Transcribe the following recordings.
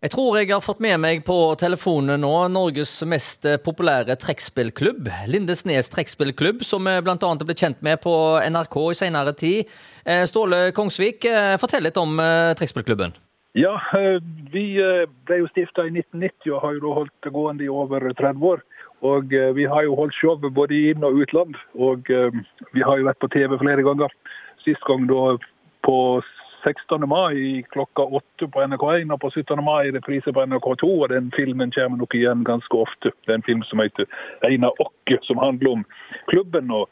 Jeg tror jeg har fått med meg på telefonen nå Norges mest populære trekkspillklubb, Lindesnes trekkspillklubb, som vi bl.a. blitt kjent med på NRK i senere tid. Eh, Ståle Kongsvik, eh, fortell litt om eh, trekkspillklubben. Ja, vi ble jo stifta i 1990 og har jo holdt det gående i over 30 år. Og vi har jo holdt show både i inn- og utland. Og vi har jo vært på TV flere ganger. Sist gang da på 16. mai klokka åtte på NRK1 og på 17. mai reprise på NRK2. og Den filmen kommer nok igjen ganske ofte. Det er en film som heter 'Einar Åkke', som handler om klubben og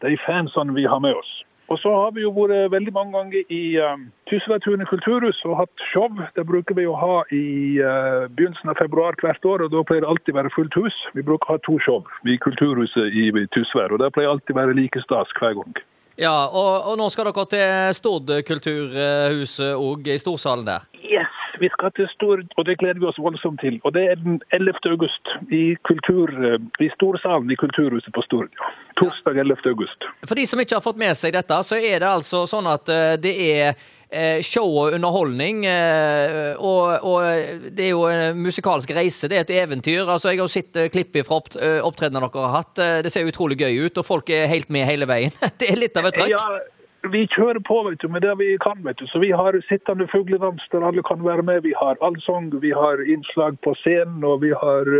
de fansene vi har med oss. Og så har vi jo vært veldig mange ganger i um, Tysværtunet kulturhus og hatt show. Det bruker vi å ha i uh, begynnelsen av februar hvert år, og da pleier det alltid være fullt hus. Vi bruker å ha to show i kulturhuset i Tysvær, og det pleier alltid være like stas hver gang. Ja, og, og, nå skal dere til Stord kulturhuset òg, i storsalen der? Yes, vi skal til Stord, og det gleder vi oss voldsomt til. Og det er den 11. august i, kultur, i storsalen i Kulturhuset på Stord. Ja. Torsdag 11. august. For de som ikke har fått med seg dette, så er det altså sånn at eh, det er Eh, show og underholdning. Eh, og, og, det er jo en musikalsk reise. Det er et eventyr. altså Jeg har sett eh, klipp fra opptredenene dere har hatt. Det ser utrolig gøy ut, og folk er helt med hele veien. Det er litt av et trøkk. Ja, vi kjører på vet du, med det vi kan. vet du. Så Vi har sittende fugledans der alle kan være med. Vi har allsang, vi har innslag på scenen, og vi har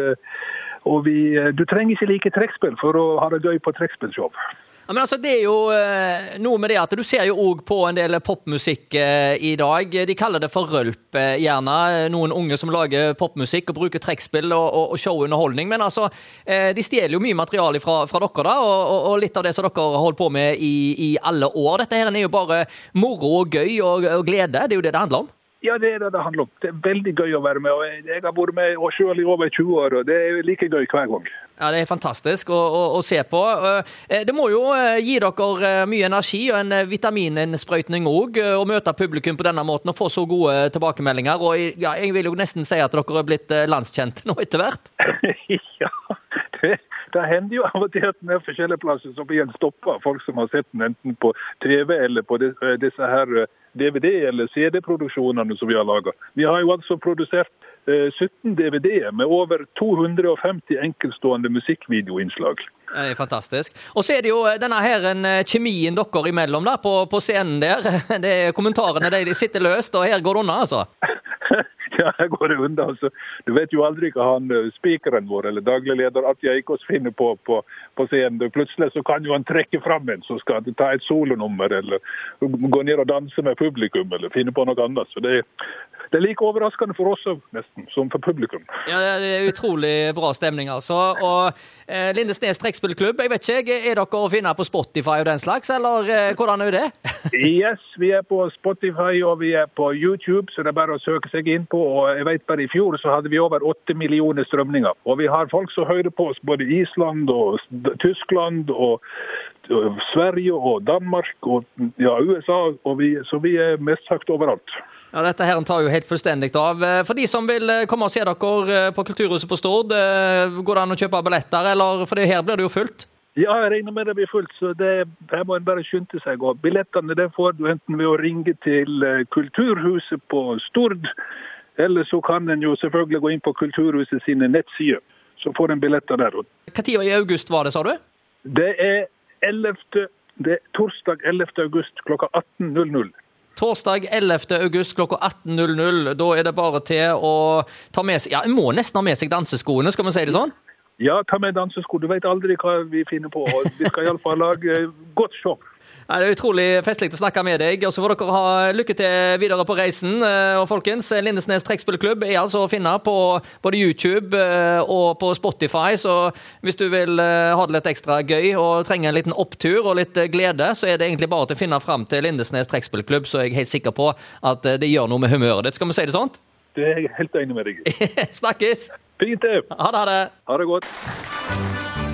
og vi, Du trenger ikke like trekkspill for å ha det gøy på trekkspillshow. Ja, men altså, Det er jo eh, noe med det at du ser jo òg på en del popmusikk eh, i dag. De kaller det for rølp, eh, gjerne. Noen unge som lager popmusikk og bruker trekkspill og, og, og showunderholdning. Men altså, de stjeler jo mye materiale fra, fra dere, da, og, og, litt av det som dere holdt på med i, i alle år. Dette her er jo bare moro og gøy og, og glede. Det er jo det det handler om. Ja, det er det det handler om. Det er veldig gøy å være med. og Jeg har vært med selv i over 20 år, og det er like gøy hver gang. Ja, Det er fantastisk å, å, å, se på. Eh, det må jo eh, gi dere eh, mye energi og en vitamininnsprøytning òg, å møte publikum på denne måten og få så gode tilbakemeldinger. Og ja, Jeg vil jo nesten si at dere er blitt landskjente nå etter hvert? ja, det, hender jo av og til at den er forskjellige plasser så blir en stoppa folk som har sett den enten på TV eller på disse her DVD- eller CD-produksjonene som vi har laga. Vi har jo altså produsert 17 eh, DVD-er med over 250 enkeltstående musikkvideoinnslag. Det er fantastisk. Og så er det jo denne her en eh, kjemien dere imellom da, på, på scenen der. Det er Kommentarene de sitter løst, og her går det unna, altså. Ja, jeg går unna. Altså. Du vet jo aldri hva han eh, spikeren vår eller daglig leder Atja Ikås finner på, på, på scenen. Plutselig så kan jo han trekke fram en som skal ta et solonummer, eller gå ned og danse med publikum, eller finne på noe annet. Så det, det er like overraskende for oss nesten, som for publikum. Ja, Det er utrolig bra stemning, altså. Og eh, Lindesnes trekkspillklubb, jeg vet ikke, er dere å finne på Spotify og den slags, eller eh, hvordan er det? yes, vi er på Spotify og vi er på YouTube, så det er bare å søke seg inn på. Og jeg vet bare I fjor så hadde vi over åtte millioner strømninger. Og vi har folk som hører på oss både Island og Tyskland og Sverige og Danmark og ja, USA, og vi, så vi er mest sagt overalt. Ja, Dette her tar jo helt fullstendig av. Eh, for de som vil eh, komme og se dere eh, på Kulturhuset på Stord, går det an å kjøpe billetter, eller for her blir det jo fullt? Ja, jeg regner med det blir fullt, så det, her må en bare skynde seg. Og billettene det får du enten ved å ringe til Kulturhuset på Stord, eller så kan en jo selvfølgelig gå inn på Kulturhuset sine nettsider. Så får en billetter der. Tid i august var det, sa du? Det er 11. Det er torsdag 11. august klokka 18.00. Torsdag 11. august klokka 18.00. Da er det bare til å ta med seg Ja, en må nesten ha med seg danseskoene, skal vi si det sånn? Ja, ta med dansesko. Du vet aldri hva vi finner på. Vi skal iallfall lage godt show. Det er utrolig festlig å snakke med deg. og Så får dere ha lykke til videre på reisen. Eh, og folkens, Lindesnes trekkspillklubb er altså å finne på både YouTube eh, og på Spotify. Så hvis du vil eh, ha det litt ekstra gøy og trenger en liten opptur og litt glede, så er det egentlig bare til å finne fram til Lindesnes trekkspillklubb, så er jeg helt sikker på at det gjør noe med humøret ditt. Skal vi si det sånn? Det er jeg helt enig med deg i. Snakkes! Fint det. Ha det. Ha det, ha det godt.